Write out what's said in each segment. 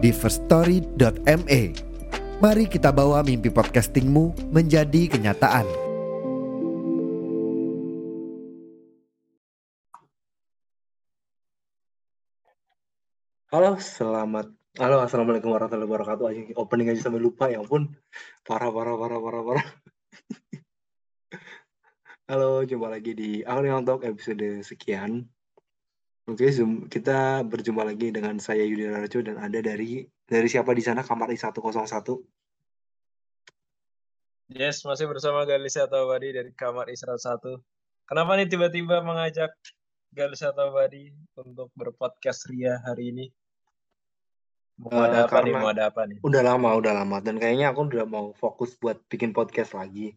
di firststory.me. Mari kita bawa mimpi podcastingmu menjadi kenyataan. Halo, selamat. Halo, assalamualaikum warahmatullahi wabarakatuh. Aja opening aja sampai lupa ya ampun. Parah, parah, parah, parah, parah. Halo, jumpa lagi di Audio Talk episode sekian. Oke, Zoom. Kita berjumpa lagi dengan saya Yudi Rarjo dan ada dari dari siapa di sana kamar I101. Yes, masih bersama Galisa Tawadi dari kamar I101. Kenapa nih tiba-tiba mengajak Galisa Tawadi untuk berpodcast Ria hari ini? Mau Eh, ada apa nih? Mau ada apa nih? Udah lama, udah lama dan kayaknya aku udah mau fokus buat bikin podcast lagi.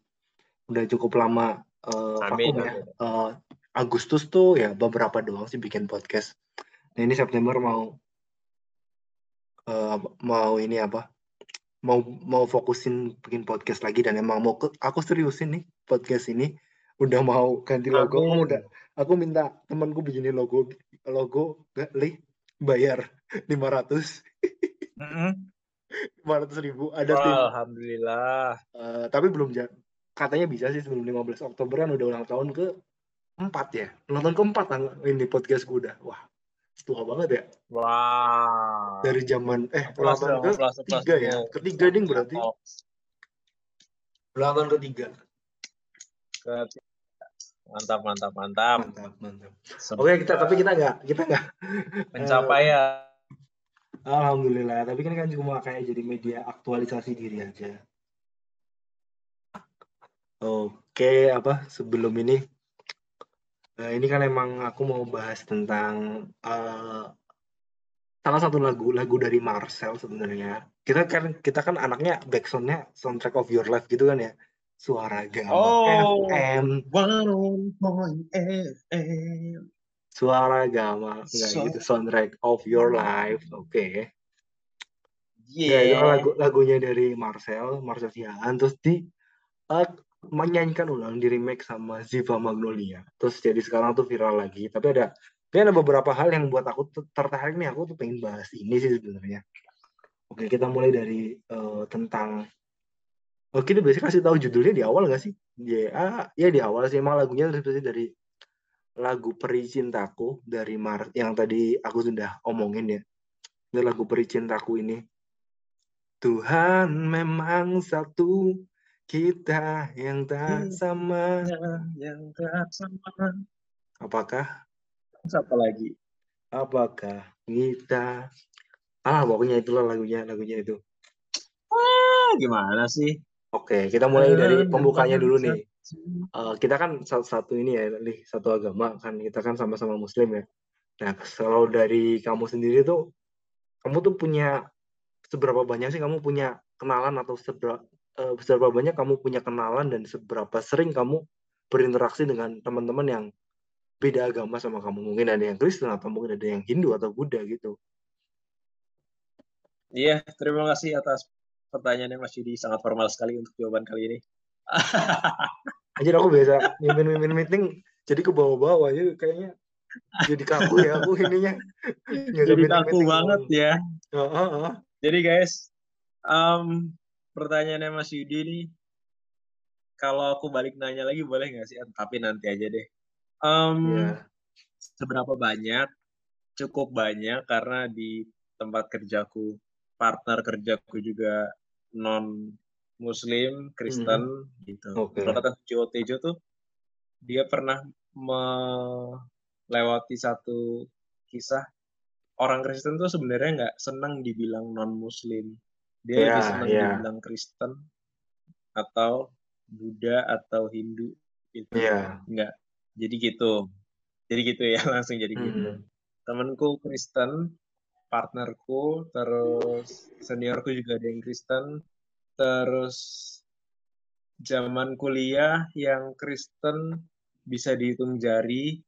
Udah cukup lama eh, Amin, vakum ya. amin. Eh, Agustus tuh ya beberapa doang sih bikin podcast. Nah, ini September mau eh, apa- mau ini apa? Mau mau fokusin bikin podcast lagi dan emang mau ke, aku seriusin nih podcast ini. Udah mau ganti logo. Aku udah aku minta temanku bikinin logo logo gak li bayar 500 Mm-mm. 500 ribu ada tim Alhamdulillah. Eh, tapi belum katanya bisa sih sebelum 15 Oktober kan udah ulang tahun ke 4 ya? Tahun keempat ini podcast gue udah. Wah tua banget ya. Wah. dari zaman eh ulang Plus tahun ke tiga ya? ketiga ding berarti. Ulang tahun ketiga. Ke- Mantap, mantap, mantap. mantap mantap. Semoga oke kita tapi kita nggak kita nggak pencapaian. alhamdulillah tapi kan kan cuma kayak jadi media aktualisasi diri aja. Oke apa sebelum ini eh, ini kan emang aku mau bahas tentang eh, salah satu lagu lagu dari Marcel sebenarnya kita kan kita kan anaknya backsoundnya soundtrack of your life gitu kan ya suara gama Oh. FM One point FM. suara gama enggak So- gitu soundtrack of your life oke Ya, Yeah. itu kan lagu lagunya dari Marcel, Marcel Siahaan, terus di eh, menyanyikan ulang di remake sama Ziva Magnolia. Terus jadi sekarang tuh viral lagi. Tapi ada, tapi ada beberapa hal yang buat aku tertarik nih. Aku tuh pengen bahas ini sih sebenarnya. Oke, kita mulai dari eh, tentang. Oh, kita biasanya kasih tahu judulnya di awal nggak sih? Ya, ya di awal sih emang lagunya terus dari lagu Peri Cintaku dari Mar yang tadi aku sudah omongin ya. Ini lagu Peri Cintaku ini. Tuhan memang satu, kita yang tak sama. yang tak sama. Apakah, Siapa lagi? apakah kita? Ah, pokoknya itulah lagunya, lagunya itu. Ah, gimana sih? Oke, kita mulai dari pembukanya dulu nih. Eh, kita kan satu, satu ini ya, nih, satu agama kan. Kita kan sama-sama Muslim ya. Nah, kalau dari kamu sendiri tuh, kamu tuh punya seberapa banyak sih kamu punya kenalan atau seberapa, seberapa banyak kamu punya kenalan dan seberapa sering kamu berinteraksi dengan teman-teman yang beda agama sama kamu. Mungkin ada yang Kristen atau mungkin ada yang Hindu atau Buddha gitu. Iya, terima kasih atas pertanyaannya Mas Yudi. Sangat formal sekali untuk jawaban kali ini. Anjir aku biasa mimpin-mimpin meeting jadi ke bawah-bawah ya kayaknya jadi kaku ya aku ininya. Jadi kaku banget ya. Ah, ah, ah. Jadi guys, em, pertanyaannya Mas Yudi nih, kalau aku balik nanya lagi boleh nggak sih? Tapi nanti aja deh. Em, Iya. seberapa banyak? Cukup banyak karena di tempat kerjaku, partner kerjaku juga non Muslim, Kristen gitu. Oke. Kalau kata Joe Tejo tuh dia pernah melewati satu kisah orang Kristen tuh sebenarnya nggak senang dibilang non Muslim. Dia Ya, lebih senang ya. dibilang Kristen atau Buddha atau Hindu gitu. Iya. Enggak. Jadi gitu. Jadi gitu ya langsung jadi gitu. Hmm. Temenku Kristen partnerku, terus seniorku juga ada yang Kristen, terus zaman kuliah yang Kristen bisa dihitung jari,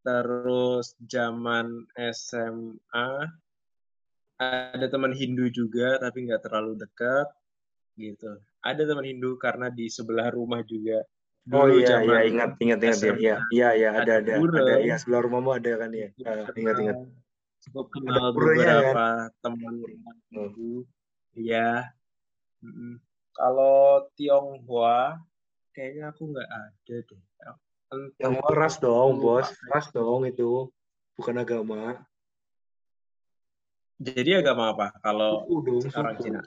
terus zaman SMA ada teman Hindu juga tapi nggak terlalu dekat gitu. Ada teman Hindu karena di sebelah rumah juga Oh dulu iya iya zaman ingat ingat ingat ya. SMA Iya iya iya ada ada ada ada ya sebelah rumahmu ada kan ya. Ah, ingat ingat. kenal cukup Ada kenal kan? beberapa teman Oh. Hindu iya Mm-mm. kalau Tionghoa kayaknya aku nggak ada deh Yang keras dong, bos. Keras dong itu. Bukan agama. Jadi agama apa kalau Suku dong, orang. Cina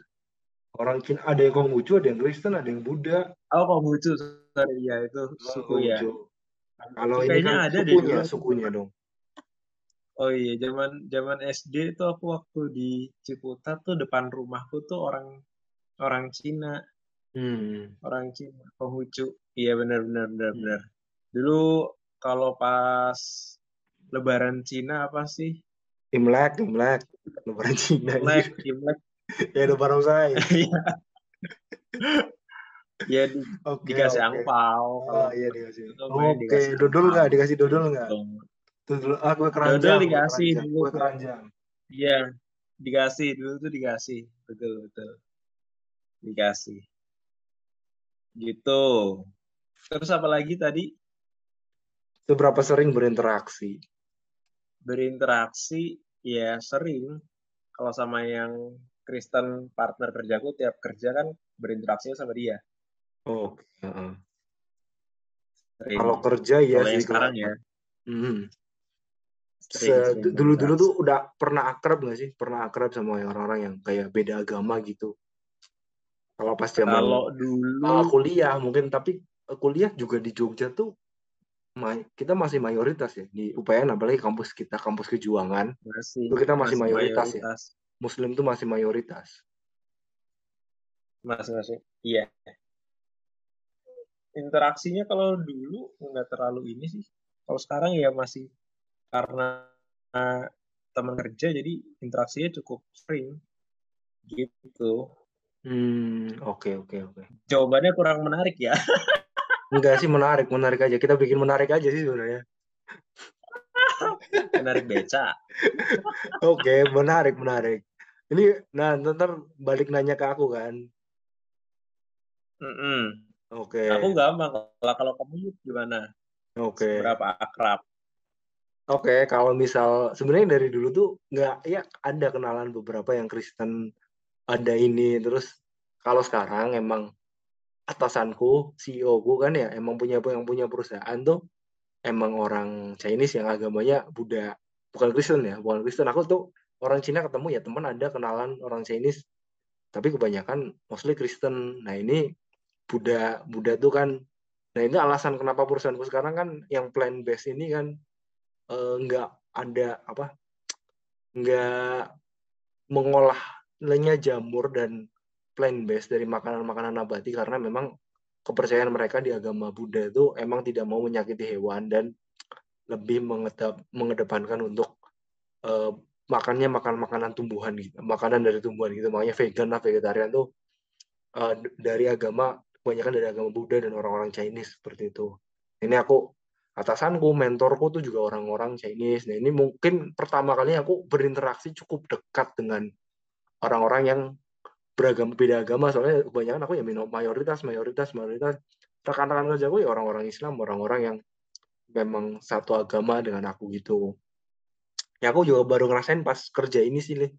Orang Cina ada yang Konghucu, ada yang Kristen, ada yang Buddha. oh Konghucu sorry ya itu Oh, suku ya Konghucu. Kalau ini kan ada deh sukunya, aku sukunya dong. Oh iya, zaman zaman SD tuh aku waktu di Ciputat tuh depan rumahku tuh orang orang Cina, Hmm. orang Cina, Konghucu. Iya benar benar benar Hmm. benar. Dulu kalau pas Lebaran Cina apa sih? Imlek, Imlek. Lebaran Cina. Imlek, anjir. Imlek. Ya udah bareng saya. Iya, ya di, Oke, dikasih angpau kalau Oh iya dikasih. Oke, dikasih dodol nggak? Dikasih dodol nggak? Dodol, ah Dodol keranjang, kue dikasih keranjang, dulu keranjang. Iya, dikasih dulu tuh dikasih. Betul betul. Dikasih. Gitu. Terus apa lagi tadi? Seberapa sering berinteraksi? Berinteraksi ya sering. Kalau sama yang Kristen partner kerjaku tiap kerja kan berinteraksinya sama dia. Oke. heeh. Sering. Kalau kerja ya Kalau sih sekarang ya Hmm. sering Se- sering dulu-dulu tuh udah pernah akrab nggak sih? Pernah akrab sama orang-orang yang kayak beda agama gitu. Kalau pas zaman Kalau dulu kuliah mungkin, tapi uh, kuliah juga di Jogja tuh kita masih mayoritas ya di UPN apalagi kampus kita kampus kejuangan masih itu kita masih masih mayoritas ya. mayoritas. Muslim tuh masih mayoritas. Masih masih. Iya. Interaksinya kalau dulu nggak terlalu ini sih. Kalau sekarang ya masih karena teman kerja jadi interaksinya cukup sering gitu. Hmm, oke oke oke. Jawabannya kurang menarik ya. Enggak sih menarik, menarik aja. Kita bikin menarik aja sih sebenarnya. menarik beca. Oke, menarik, menarik. Ini, nah ntar balik nanya ke aku kan. Mm-mm. Oke, Aku gampang kalau kalau kamu gimana? oke. Seberapa akrab? Oke, kalau misal sebenarnya dari dulu tuh nggak ya ada kenalan beberapa yang Kristen ada ini terus kalau sekarang emang atasanku CEO ku kan ya emang punya yang punya perusahaan tuh emang orang Chinese yang agamanya Buddha. Bukan Kristen ya bukan Kristen. Aku tuh orang Cina ketemu ya teman ada kenalan orang Chinese. Tapi kebanyakan mostly Kristen. Nah ini Buddha Buddha tuh kan nah ini alasan kenapa perusahaanku sekarang kan yang plan base ini kan eh, nggak ada apa nggak mengolah nilainya jamur dan plant based dari makanan-makanan nabati karena memang kepercayaan mereka di agama Buddha itu emang tidak mau menyakiti hewan dan lebih mengedepankan untuk eh, makannya makan makanan tumbuhan gitu makanan dari tumbuhan gitu. Makanya vegan lah vegetarian tuh d- dari agama kebanyakan dari agama Buddha dan orang-orang Chinese seperti itu. Ini aku atasanku mentorku tuh juga orang-orang Chinese. Nah ini mungkin pertama kali aku berinteraksi cukup dekat dengan orang-orang yang beragama beda agama soalnya kebanyakan aku ya mayoritas mayoritas mayoritas. Rekan-rekan kerjaku ya orang-orang Islam orang-orang yang memang satu agama dengan aku gitu. Ya aku juga baru ngerasain pas kerja ini sih Lih.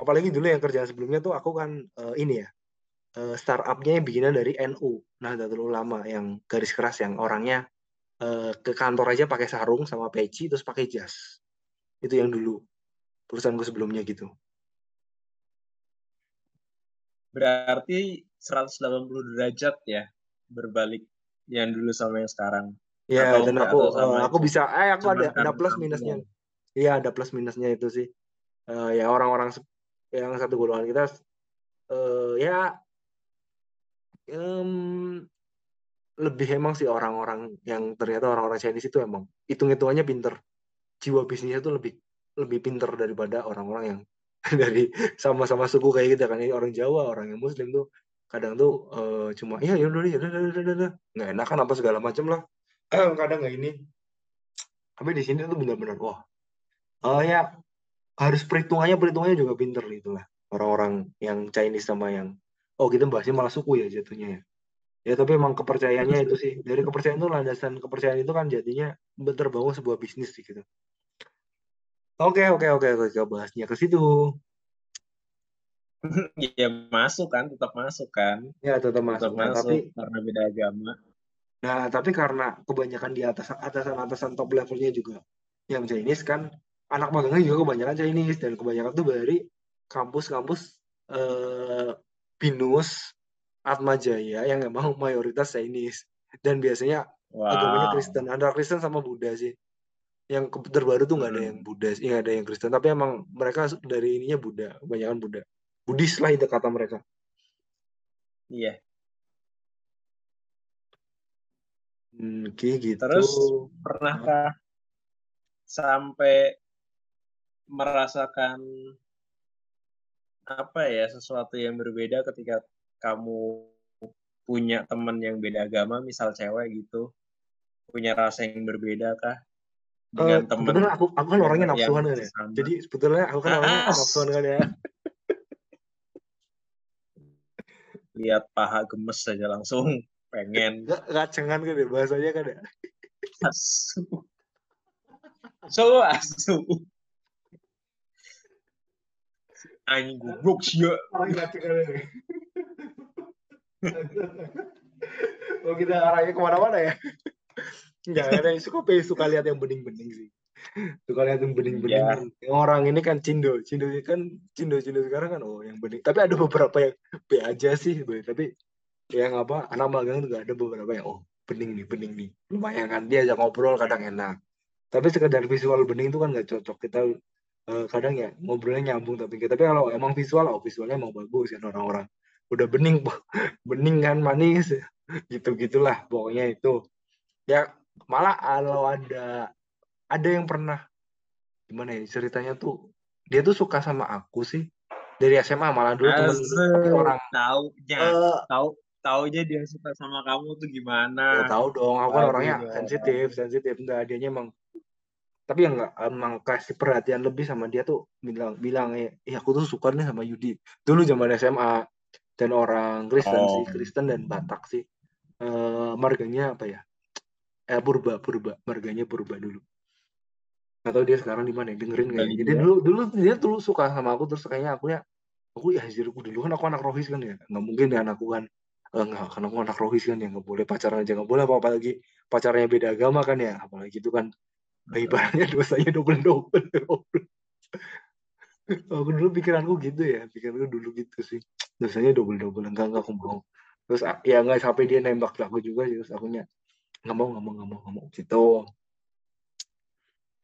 apalagi dulu yang kerjaan sebelumnya tuh aku kan eh, ini ya eh, startupnya bikinan dari NU Nahdlatul Ulama yang garis keras yang orangnya eh, ke kantor aja pakai sarung sama peci terus pakai jas. Itu yang dulu perusahaanku sebelumnya gitu Berarti 180 derajat ya berbalik yang dulu sama yang sekarang. ya Atau dan aku sama eh, aku bisa eh aku ada ada plus sampingan. minusnya iya ada plus minusnya itu sih Eh, ya orang-orang yang satu golongan kita eh, ya em, lebih emang sih orang-orang yang ternyata orang-orang Chinese itu emang hitung-hitungannya pinter jiwa bisnisnya itu lebih lebih pinter daripada orang-orang yang dari sama-sama suku kayak gitu kan. Ini orang Jawa orang yang Muslim tuh kadang tuh eh, cuma iya ya udah ya udah nggak enak kan apa segala macam lah. Kadang nggak ini tapi di sini tuh benar-benar wah. Oh ya harus perhitungannya perhitungannya juga pinter gitu lah orang-orang yang Chinese sama yang oh kita bahasnya malah suku ya jatuhnya ya. Ya tapi emang kepercayaannya itu sih. Dari kepercayaan itu landasan kepercayaan itu kan jadinya terbangun sebuah bisnis sih gitu oke oke oke oke bahasnya ke situ. Ya masuk kan tetap masuk kan? Ya tetap masuk, tetap Nah, masuk tapi karena beda agama. Nah tapi karena kebanyakan di atas atasan atasan top levelnya juga yang Chinese kan anak magangnya juga kebanyakan Chinese dan kebanyakan tuh dari kampus-kampus eh, binus Atma Jaya yang emang mayoritas Chinese. Dan biasanya agamanya wow. Kristen antara Kristen sama Buddha sih yang terbaru tuh nggak ada yang Hmm. Buddha nggak ada yang Kristen tapi emang mereka dari ininya Buddha kebanyakan Buddha. Buddhis lah itu kata mereka. Iya. Hmm, kayak gitu. Terus pernahkah sampai merasakan apa ya sesuatu yang berbeda ketika kamu punya teman yang beda agama misal cewek gitu punya rasa yang berbeda kah Eh, dengan teman sebetulnya aku aku kan orangnya nafsuan kan ya. jadi sebetulnya aku kan orangnya ah nafsuan kan ya. Lihat paha gemes saja langsung. Pengen. Nggak nggak cengan kan ya bahasanya kan ya. Asu so asu anjing goblok sih ya. Orang cengan ya. Oh kita arahnya ke mana-mana ya? Enggak, ada yang suka suka lihat yang bening-bening sih. Suka lihat yang bening-bening. ya Yang orang ini kan Cindo, Cindo kan Cindo Cindo sekarang kan oh yang bening. Tapi ada beberapa yang B aja sih, B. tapi yang apa anak magang juga ada beberapa yang oh bening nih, bening nih. Lumayan kan dia ajak ngobrol kadang enak. Tapi sekedar visual bening itu kan nggak cocok. Kita eh, kadang ya ngobrolnya nyambung tapi tapi kalau emang visual oh visualnya emang bagus kan orang-orang udah bening bening kan manis gitu gitulah pokoknya itu ya malah kalau ada ada yang pernah gimana ya ceritanya tuh dia tuh suka sama aku sih. Dari SMA malah dulu temen orang taunya eh tahu taunya dia suka sama kamu tuh ya gimana tahu dong aku kan orangnya ya. sensitif sensitif. Enggak dianya emang tapi yang nggak emang kasih perhatian lebih sama dia tuh bilang bilang eh "Ih, aku tuh suka nih sama Yudi. Dulu zaman SMA dan orang Kristen sih oh. Kristen dan Batak sih. Eh marganya apa ya eh purba purba. Marganya purba dulu. Atau dia sekarang di mana ya? dengerin kayaknya jadi dia. dulu dulu dia dulu suka sama aku terus kayaknya aku ya aku ya anjir aku dulu kan aku anak rohis kan ya. Nggak mungkin ya anakku kan. Eh, nggak karena aku anak rohis kan ya. Nggak boleh pacaran aja nggak boleh apa apalagi pacarnya beda agama kan ya. Apalagi itu kan eh, ibaratnya dosanya double double. Aku dulu pikiranku gitu ya. Pikiranku dulu gitu sih. Dosanya double double enggak enggak aku mau terus ya nggak sampai dia nembak aku juga sih. Terus akunya nggak mau nggak mau gitu.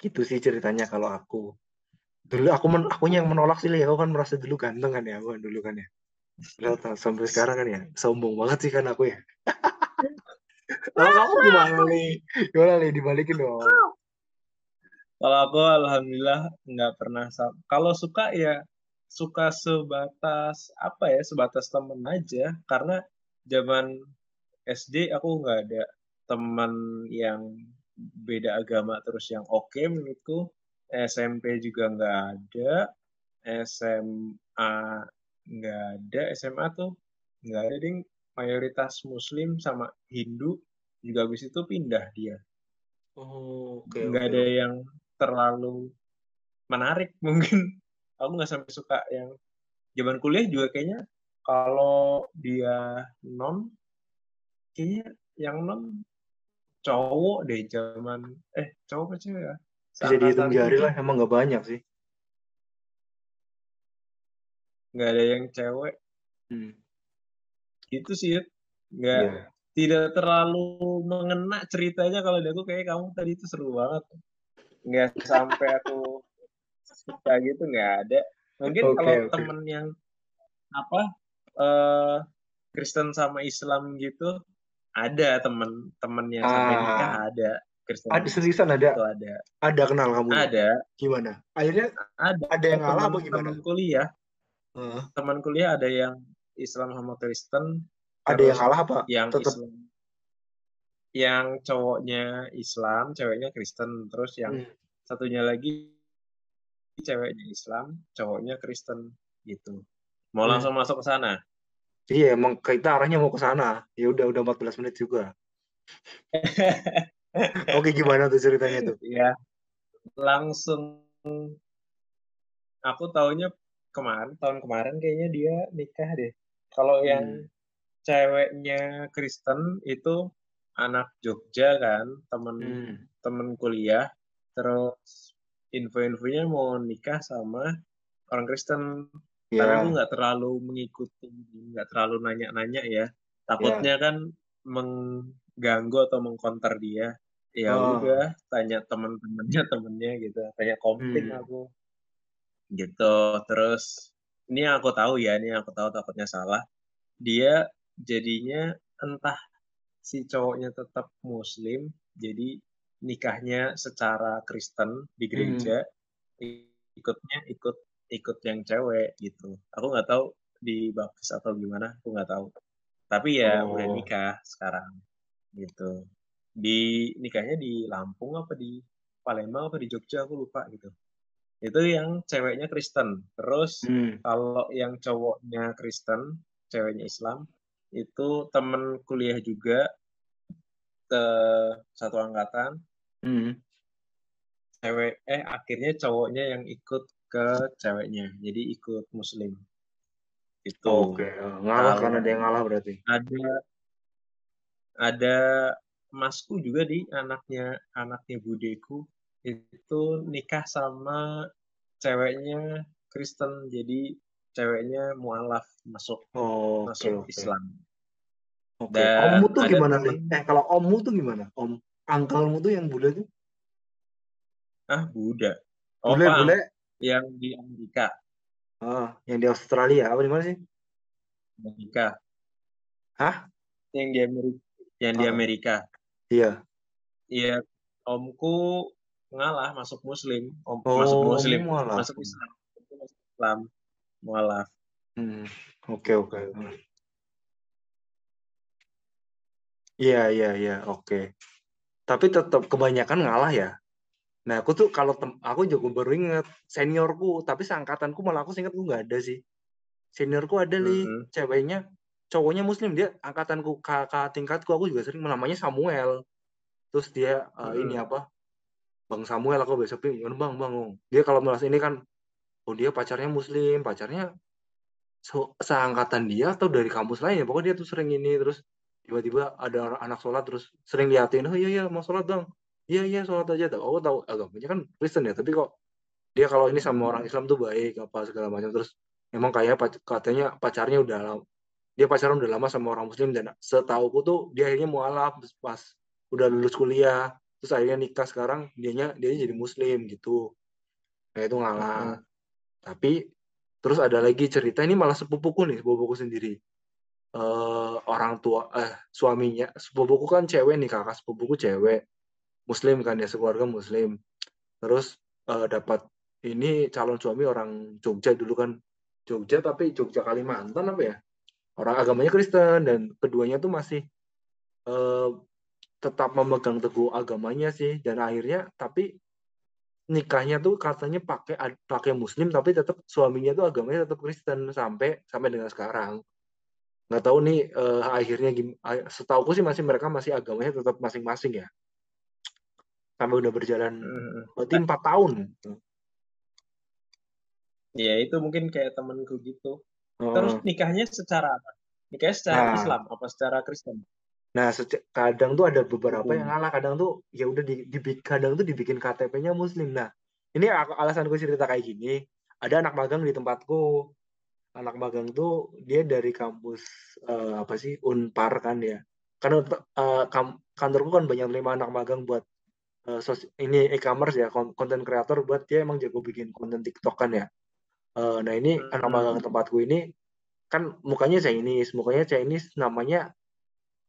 Gitu sih ceritanya kalau aku. Dulu aku men, akunya yang menolak sih ya aku kan merasa dulu ganteng kan ya aku kan dulu kan ya. Padahal ta- sampai sekarang kan ya sombong banget sih kan aku ya. Kalau kamu gimana nih gimana nih dibalikin dong. Kalau aku alhamdulillah nggak pernah kalau suka ya suka sebatas apa ya sebatas temen aja. Karena zaman SD aku nggak ada teman yang beda agama terus yang oke menurutku. SMP juga nggak ada. SMA nggak ada. SMA tuh nggak ada ding. Mayoritas Muslim sama Hindu juga habis itu pindah dia. Oh oke nggak oke ada yang terlalu menarik mungkin. Aku nggak sampai suka yang zaman kuliah juga kayaknya kalau dia non kayaknya yang non cowok deh zaman eh cowok apa cewek ya? Bisa dihitung jari gitu. lah emang nggak banyak sih. Nggak ada yang cewek. Hmm. gitu sih nggak Iya. tidak terlalu mengena ceritanya kalau di aku kayak kamu tadi itu seru banget. Nggak sampai aku suka gitu nggak ada. Mungkin oke kalau oke. temen yang apa eh Kristen sama Islam gitu ada temen-temen yang sampai nikah ah ada Kristen. Ada seriusan itu ada ada. ada kenal kamu Ada, gimana? Akhirnya ada. ada yang ngalah apa gimana? Teman kuliah, Heeh. teman kuliah ada yang Islam sama Kristen, ada yang ngalah apa? yang Tetap Islam yang cowoknya Islam, ceweknya Kristen, terus yang Hmm. satunya lagi ceweknya Islam, cowoknya Kristen gitu. Mau Hmm. langsung masuk ke sana? Iya, emang kita arahnya mau ke sana. Ya udah udah 14 menit juga. Oke, gimana tuh ceritanya tuh? Ya, langsung aku taunya kemarin, tahun kemarin kayaknya dia nikah deh. Kalau yang Hmm. ceweknya Kristen itu anak Jogja kan, temen Hmm. temen kuliah, terus info-infonya mau nikah sama orang Kristen. Tapi Ya, aku nggak terlalu mengikuti, nggak terlalu nanya-nanya ya. Takutnya kan mengganggu atau mengkonter dia. Ya Oh. udah, tanya temen-temennya temennya gitu, tanya kompling Hmm. aku gitu. Terus ini yang aku tahu ya, ini yang aku tahu takutnya salah. Dia jadinya entah si cowoknya tetap Muslim, jadi nikahnya secara Kristen di Hmm. gereja, ikutnya ikut ikut yang cewek gitu. Aku nggak tahu di baptis atau gimana, aku nggak tahu. Tapi ya udah Oh. nikah sekarang gitu. Di nikahnya di Lampung apa di Palembang apa di Jogja aku lupa gitu. Itu yang ceweknya Kristen. Terus Hmm. kalau yang cowoknya Kristen, ceweknya Islam, itu temen kuliah juga ke satu angkatan, Hmm. cewek eh akhirnya cowoknya yang ikut ke ceweknya. Jadi ikut Muslim. Itu Oke, eh, ngalah karena ada yang ngalah berarti. ada ada masku juga di anaknya anaknya budeku itu nikah sama ceweknya Kristen jadi ceweknya mualaf masuk Oh, masuk oke. Islam Oke. Dan Ommu tuh gimana temen- nih? Eh, kalau ommu tuh gimana? Om, angkelmu tuh yang bule tuh? ah Buddha oh Bule, Pang, bule. Yang di Amerika Ah, yang di Australia apa di mana sih? Amerika Hah? yang di Amerika yang di Ah. Amerika Iya. iya omku ngalah masuk Muslim om Oh, masuk Muslim mualaf. masuk Islam masuk Islam mualaf Hmm. Oke, oke. Hmm. Iya, iya, iya. Oke. Tapi tetap kebanyakan ngalah ya. Nah, aku tuh kalau aku juga baru inget seniorku, tapi seangkatanku malah aku seingat nggak ada sih. Seniorku ada nih, Mm-mm. ceweknya, cowoknya muslim dia angkatanku kakak tingkatku aku juga sering namanya Samuel. Terus dia eh, Mm-mm. ini apa? Bang Samuel aku besok gimana bang bang oh." dia kalau merasa ini kan oh dia pacarnya muslim pacarnya se- seangkatan dia atau dari kampus lain ya pokoknya dia tuh sering ini terus tiba-tiba ada anak sholat terus sering liatin oh iya iya mau sholat bang iya iya sholat aja. Tahu aku tahu agamanya kan Kristen ya tapi kok dia kalau ini sama orang Islam tuh baik apa segala macam. Terus emang kayak katanya pacarnya udah lama dia pacaran udah lama sama orang Muslim dan setauku tuh dia akhirnya mualaf pas udah lulus kuliah. Terus akhirnya nikah sekarang dianya dia jadi Muslim gitu. Nah itu ngalah. Tapi terus ada lagi cerita ini malah sepupuku nih sepupuku sendiri. Eh orang tua eh suaminya sepupuku kan cewek nih kakak sepupuku cewek muslim kan ya sekeluarga muslim. Terus eh, dapat ini calon suami orang Jogja dulu kan. Jogja tapi Jogja Kalimantan apa ya? Orang agamanya Kristen dan keduanya tuh masih eh, tetap memegang teguh agamanya sih. Dan akhirnya tapi nikahnya tuh katanya pakai pakai muslim tapi tetap suaminya tuh agamanya tetap Kristen sampai sampai dengan sekarang. Nggak tahu nih eh, akhirnya ah, setauku sih masih mereka masih agamanya tetap masing-masing ya sampai udah berjalan Mm-mm. berarti empat tahun Ya itu mungkin kayak temenku gitu. Heeh. Terus nikahnya secara apa? Nikahnya secara Nah. Islam apa secara Kristen? Nah, kadang tuh ada beberapa Hmm. yang ngalah, kadang tuh ya udah di, kadang tuh dibikin KTP-nya Muslim. Nah, ini aku, alasan gue cerita kayak gini. Ada anak magang di tempatku. Anak magang tuh dia dari kampus eh, apa sih Unpar kan ya. Karena kam- kantorku kan banyak terima anak magang buat eh, sos- ini e-commerce ya, kon- konten kreator buat dia emang jago bikin konten TikTok kan ya. Eh, nah ini anak Hmm. magang tempatku ini kan mukanya Chinese, mukanya Chinese namanya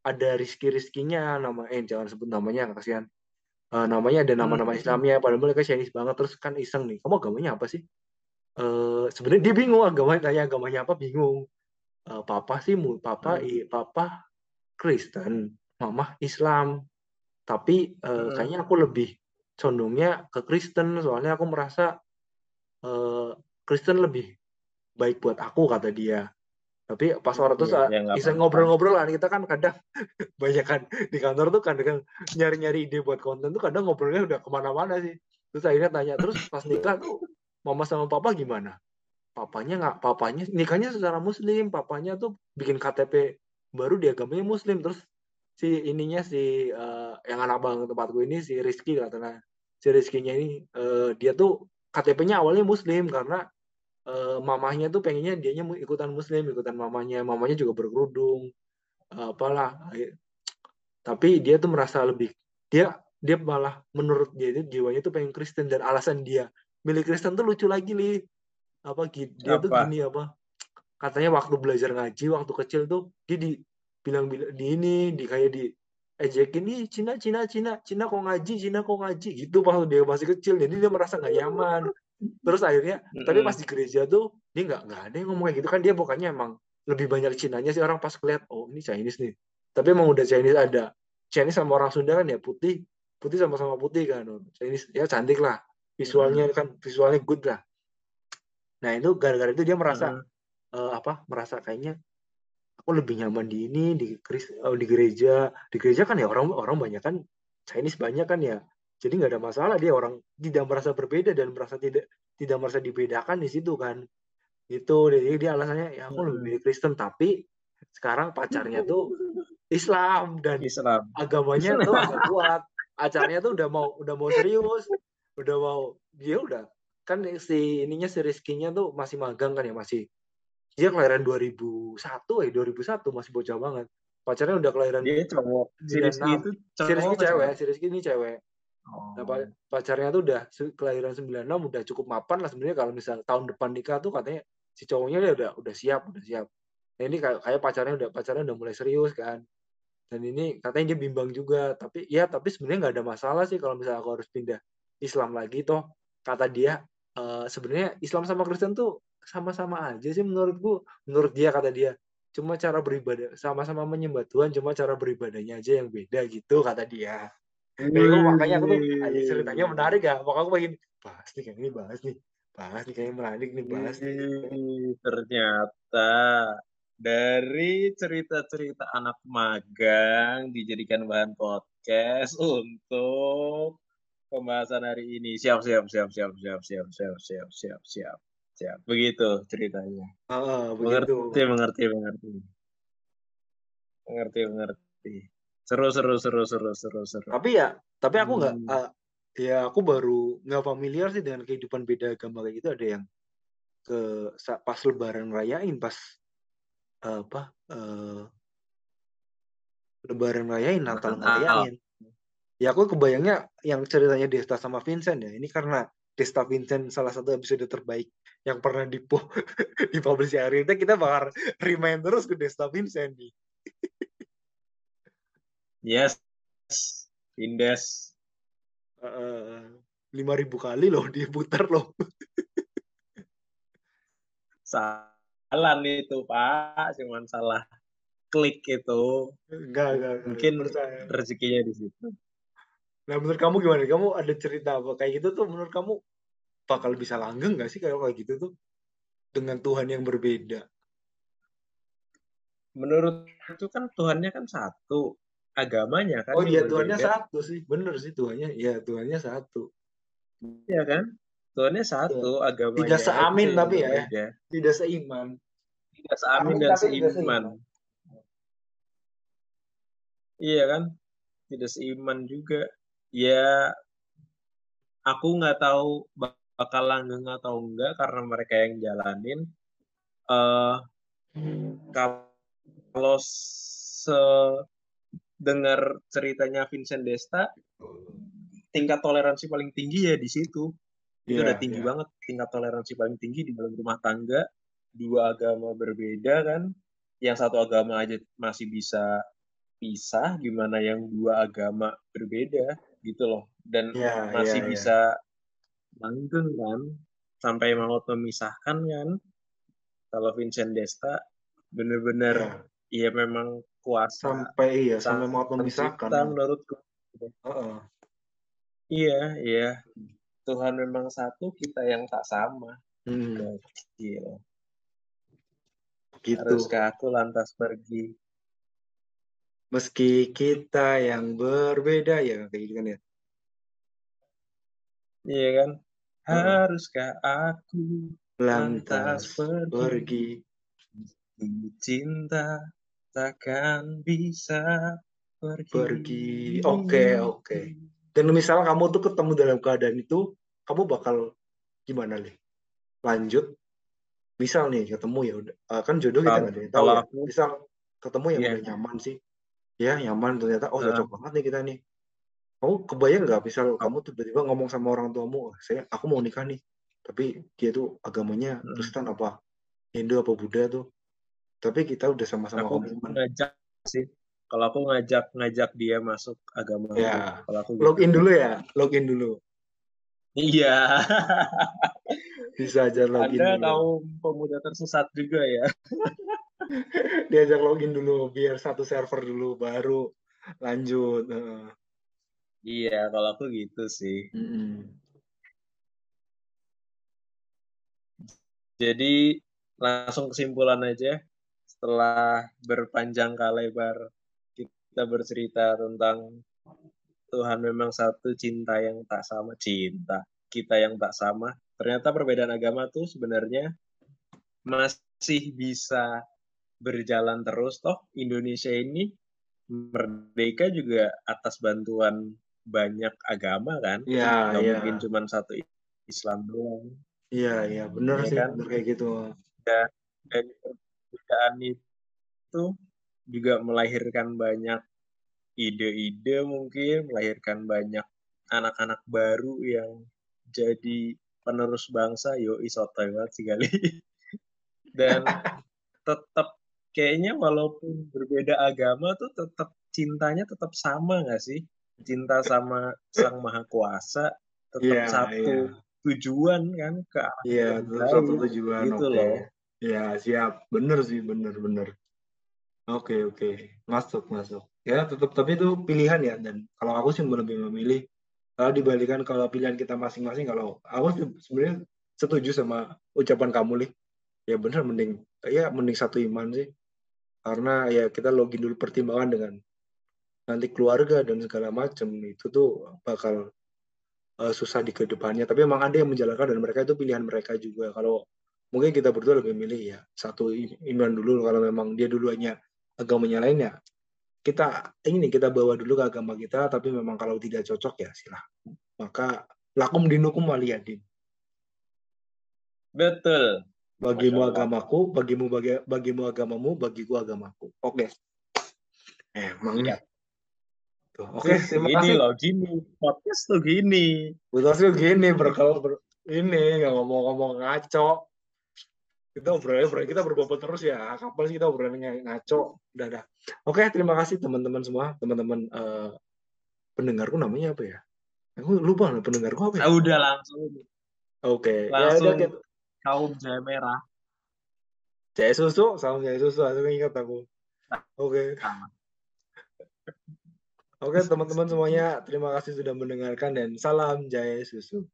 ada Rizky Rizkinya nama eh jangan sebut namanya kasihan uh, namanya ada nama-nama Hmm. Islamnya padahal mereka Chinese banget terus kan iseng nih kamu agamanya apa sih Eh sebenarnya dia bingung agama tanya agamanya apa bingung Eh, papa sih papa Hmm. i, papa Kristen mama Islam tapi eh, Hmm. kayaknya aku lebih condongnya ke Kristen soalnya aku merasa eh, Kristen lebih baik buat aku kata dia. Tapi pas Iya, ah, ya iseng ngobrol-ngobrol kan kita kan kadang banyak kan di kantor tuh kadang nyari-nyari ide buat konten tuh kadang ngobrolnya udah ke mana-mana sih. Terus akhirnya tanya terus pas nikah tuh mama sama papa gimana? Papanya nggak papanya nikahnya secara muslim papanya tuh bikin KTP baru di agamanya muslim. Terus si ininya si eh, yang anak bang tempatku ini si Rizky katanya. Si Rizkynya ini eh, dia tuh KTP-nya awalnya muslim karena eh, mamahnya tuh pengennya dianya mu- ikutan muslim ikutan mamanya mamanya juga berkerudung eh, apalah. Tapi dia tuh merasa lebih dia dia malah menurut dia itu jiwanya tuh pengen Kristen dan alasan dia milih Kristen tuh lucu lagi li. Apa dia tuh Apa? gini apa katanya waktu belajar ngaji waktu kecil tuh dia di bilang bilang di ini di kayak di ejekin nih Cina Cina Cina Cina kok ngaji Cina kok ngaji gitu pas dia masih kecil jadi dia merasa nggak nyaman. Terus akhirnya tapi Mm-mm. pas di gereja tuh dia nggak nggak ada yang ngomong kayak gitu. Kan dia bukannya emang lebih banyak Cinanya sih orang pas keliat oh ini Chinese nih. Tapi emang udah Chinese ada Chinese sama orang Sunda kan ya putih putih sama-sama putih kan. Oh, Chinese ya cantik lah visualnya kan visualnya good lah. Nah itu gara-gara itu dia merasa Mm-mm. eh, apa merasa kayaknya aku lebih nyaman di ini di oh, di gereja. Di gereja kan ya orang orang banyak kan Chinese banyak kan ya. Jadi nggak ada masalah dia orang tidak merasa berbeda dan merasa tidak tidak merasa dibedakan di situ kan. Itu jadi dia alasannya ya aku lebih milih Kristen. Tapi sekarang pacarnya tuh Islam dan Islam. agamanya tuh agak kuat. Acaranya tuh udah mau udah mau serius udah mau dia udah kan si ininya si Rizky-nya tuh masih magang kan ya masih dia kelahiran 2001 eh 2001 masih bocah banget pacarnya udah kelahiran Dia cowok. 96. itu cowok. cewek si Rizky ini cewek Oh. Nah, pa- pacarnya tuh udah kelahiran 96 udah cukup mapan lah sebenarnya kalau misal tahun depan nikah tuh katanya si cowoknya dia udah udah siap udah siap nah ini kayak kayak pacarnya udah pacarnya udah mulai serius kan dan ini katanya dia bimbang juga tapi ya tapi sebenarnya nggak ada masalah sih kalau misalnya aku harus pindah Islam lagi toh kata dia eh, sebenarnya Islam sama Kristen tuh sama-sama aja sih menurutku menurut dia kata dia cuma cara beribadah sama-sama menyembah Tuhan cuma cara beribadahnya aja yang beda gitu kata dia Nah, makanya aku tuh aja ceritanya menarik ya. Makanya aku pengen bahas nih kayak ini bahas nih. Bahas nih kayaknya menarik nih bahas nih. Ih, ternyata dari cerita-cerita anak magang dijadikan bahan podcast untuk pembahasan hari ini. Siap, siap, siap, siap, siap, siap, siap, siap, siap, siap, siap. Begitu ceritanya. Ah, begitu. Mengerti, mengerti, mengerti. Mengerti, mengerti. Seru, seru, seru, seru, seru, seru. Tapi ya, tapi aku nggak Hmm. ah, ya aku baru nggak familiar sih dengan kehidupan beda agama kayak gitu ada yang ke pas lebaran rayain pas eh, apa eh, lebaran rayain Natal ngerayain ya aku kebayangnya yang ceritanya Desta sama Vincent ya ini karena Desta Vincent salah satu episode terbaik yang pernah dipo dipublish hari ini kita bakal remind terus ke Desta Vincent nih Yes. Indes. lima ribu kali loh diputar loh Salah nih itu, Pak. Cuman salah klik itu. enggak enggak, enggak. Mungkin Percaya. rezekinya di situ. Nah menurut kamu gimana kamu ada cerita apa kayak gitu tuh menurut kamu bakal bisa langgeng nggak sih kalau kayak gitu tuh dengan Tuhan yang berbeda Menurut itu kan Tuhannya kan satu. Agamanya kan oh iya Tuhannya berbeda. satu sih bener sih Tuhannya iya Tuhannya satu Iya kan? Tuhannya satu, agamanya Tidak seamin tapi ya, ya. berbeda. tidak seiman Tidak seamin Amin, dan seiman. Iya kan? Tidak seiman juga. Ya, aku nggak tahu bakal langgeng atau enggak karena mereka yang jalanin. eh kalau se dengar ceritanya Vincent Desta, tingkat toleransi paling tinggi ya di situ. Itu Iya, udah tinggi iya. banget tingkat toleransi paling tinggi di dalam rumah tangga. Dua agama berbeda kan. Yang satu agama aja masih bisa pisah, gimana yang dua agama berbeda. Gitu loh dan Iya, masih iya, iya. bisa langgeng kan sampai maut memisahkan kan kalau Vincent Desta bener-bener Iya. ya memang kuasa Sampai iya, sampai mau memisahkan. menurutku Heeh. iya iya Tuhan memang satu kita yang tak sama Hmm, Gokil. gitu. haruskah aku lantas pergi Meski kita yang berbeda ya kayak gitu kan ya. iya kan Heeh. haruskah aku Lantas pergi pergi. cinta takkan bisa pergi Pergi. Oke, oke. Dan misalnya kamu tuh ketemu dalam keadaan itu, kamu bakal gimana nih? Lanjut. Misal nih ketemu ya udah eh, kan jodoh kita nggak tahu kalau ya. Misal ketemu yang iya udah nyaman sih. Ya, nyaman ternyata oh cocok banget nih kita nih. Kamu kebayang nggak misal kamu tiba-tiba ngomong sama orang tuamu, saya aku mau nikah nih. Tapi dia tuh agamanya Mm. Kristen apa Hindu apa Buddha tuh. Tapi kita udah sama-sama aku komitmen. ngajak sih kalau aku ngajak ngajak dia masuk agamaku Ya, kalau aku gitu login dulu ya, login dulu. iya Bisa aja login anda dulu. kaum pemuda tersesat juga ya Diajak login dulu biar satu server dulu baru lanjut. Iya kalau aku gitu sih Mm-mm. jadi langsung kesimpulan aja setelah berpanjang lebar kita bercerita tentang Tuhan memang satu cinta yang tak sama cinta kita yang tak sama ternyata perbedaan agama tuh sebenarnya masih bisa berjalan terus. Toh Indonesia ini merdeka juga atas bantuan banyak agama kan? Iya, nggak iya. mungkin cuma satu Islam doang. Iya, iya, bener ya sih, kan? bener kayak gitu. dan dari perbedaan itu juga melahirkan banyak ide-ide mungkin melahirkan banyak anak-anak baru yang jadi penerus bangsa. Yo isotoy banget sih kali. Dan tetap kayaknya walaupun berbeda agama tuh tetap cintanya tetap sama nggak sih cinta sama sang maha kuasa tetap Iya, satu iya. tujuan kan ke arah Iya, yang tetap satu tujuan, gitu oke. loh Iya, siap. Bener sih, bener, bener. Oke, oke. Masuk, masuk. Ya, tetap, tapi itu pilihan ya. Dan kalau aku sih lebih memilih, kalau dibalikan kalau pilihan kita masing-masing, kalau aku sebenarnya setuju sama ucapan kamu, Li. Ya bener, mending, ya mending satu iman sih. Karena ya kita login dulu pertimbangan dengan nanti keluarga dan segala macam itu tuh bakal uh, susah di ke depannya. Tapi memang ada yang menjalankan dan mereka itu pilihan mereka juga. Kalau mungkin kita berdua lebih milih ya satu iman dulu. Kalau memang dia dulunya agamanya lain ya kita ini kita bawa dulu ke agama kita. Tapi memang kalau tidak cocok ya silah maka lakum dinukum waliyadin betul bagimu agamaku bagimu bagi bagimu agamamu bagiku agamaku. Oke. Emang nih Siap. Tuh, oke. Terima gini kasih. loh gini. Podcast tuh gini. Betul sih gini berkal ber, ini nggak ngomong-ngomong ngaco. Kita obrolnya obrol kita berbobot terus ya. Kapan sih kita obrolnya ngaco? Udah dah oke terima kasih teman-teman semua. Teman-teman eh, pendengarku namanya apa ya? Aku lupa lah pendengarku apa ya? Ah, udah langsung. Oke. Ya langsung. udah kita kaum jaya merah. Jaya susu? Salam jaya susu aku ingat aku. Oke. Oke teman-teman semuanya terima kasih sudah mendengarkan dan salam jaya susu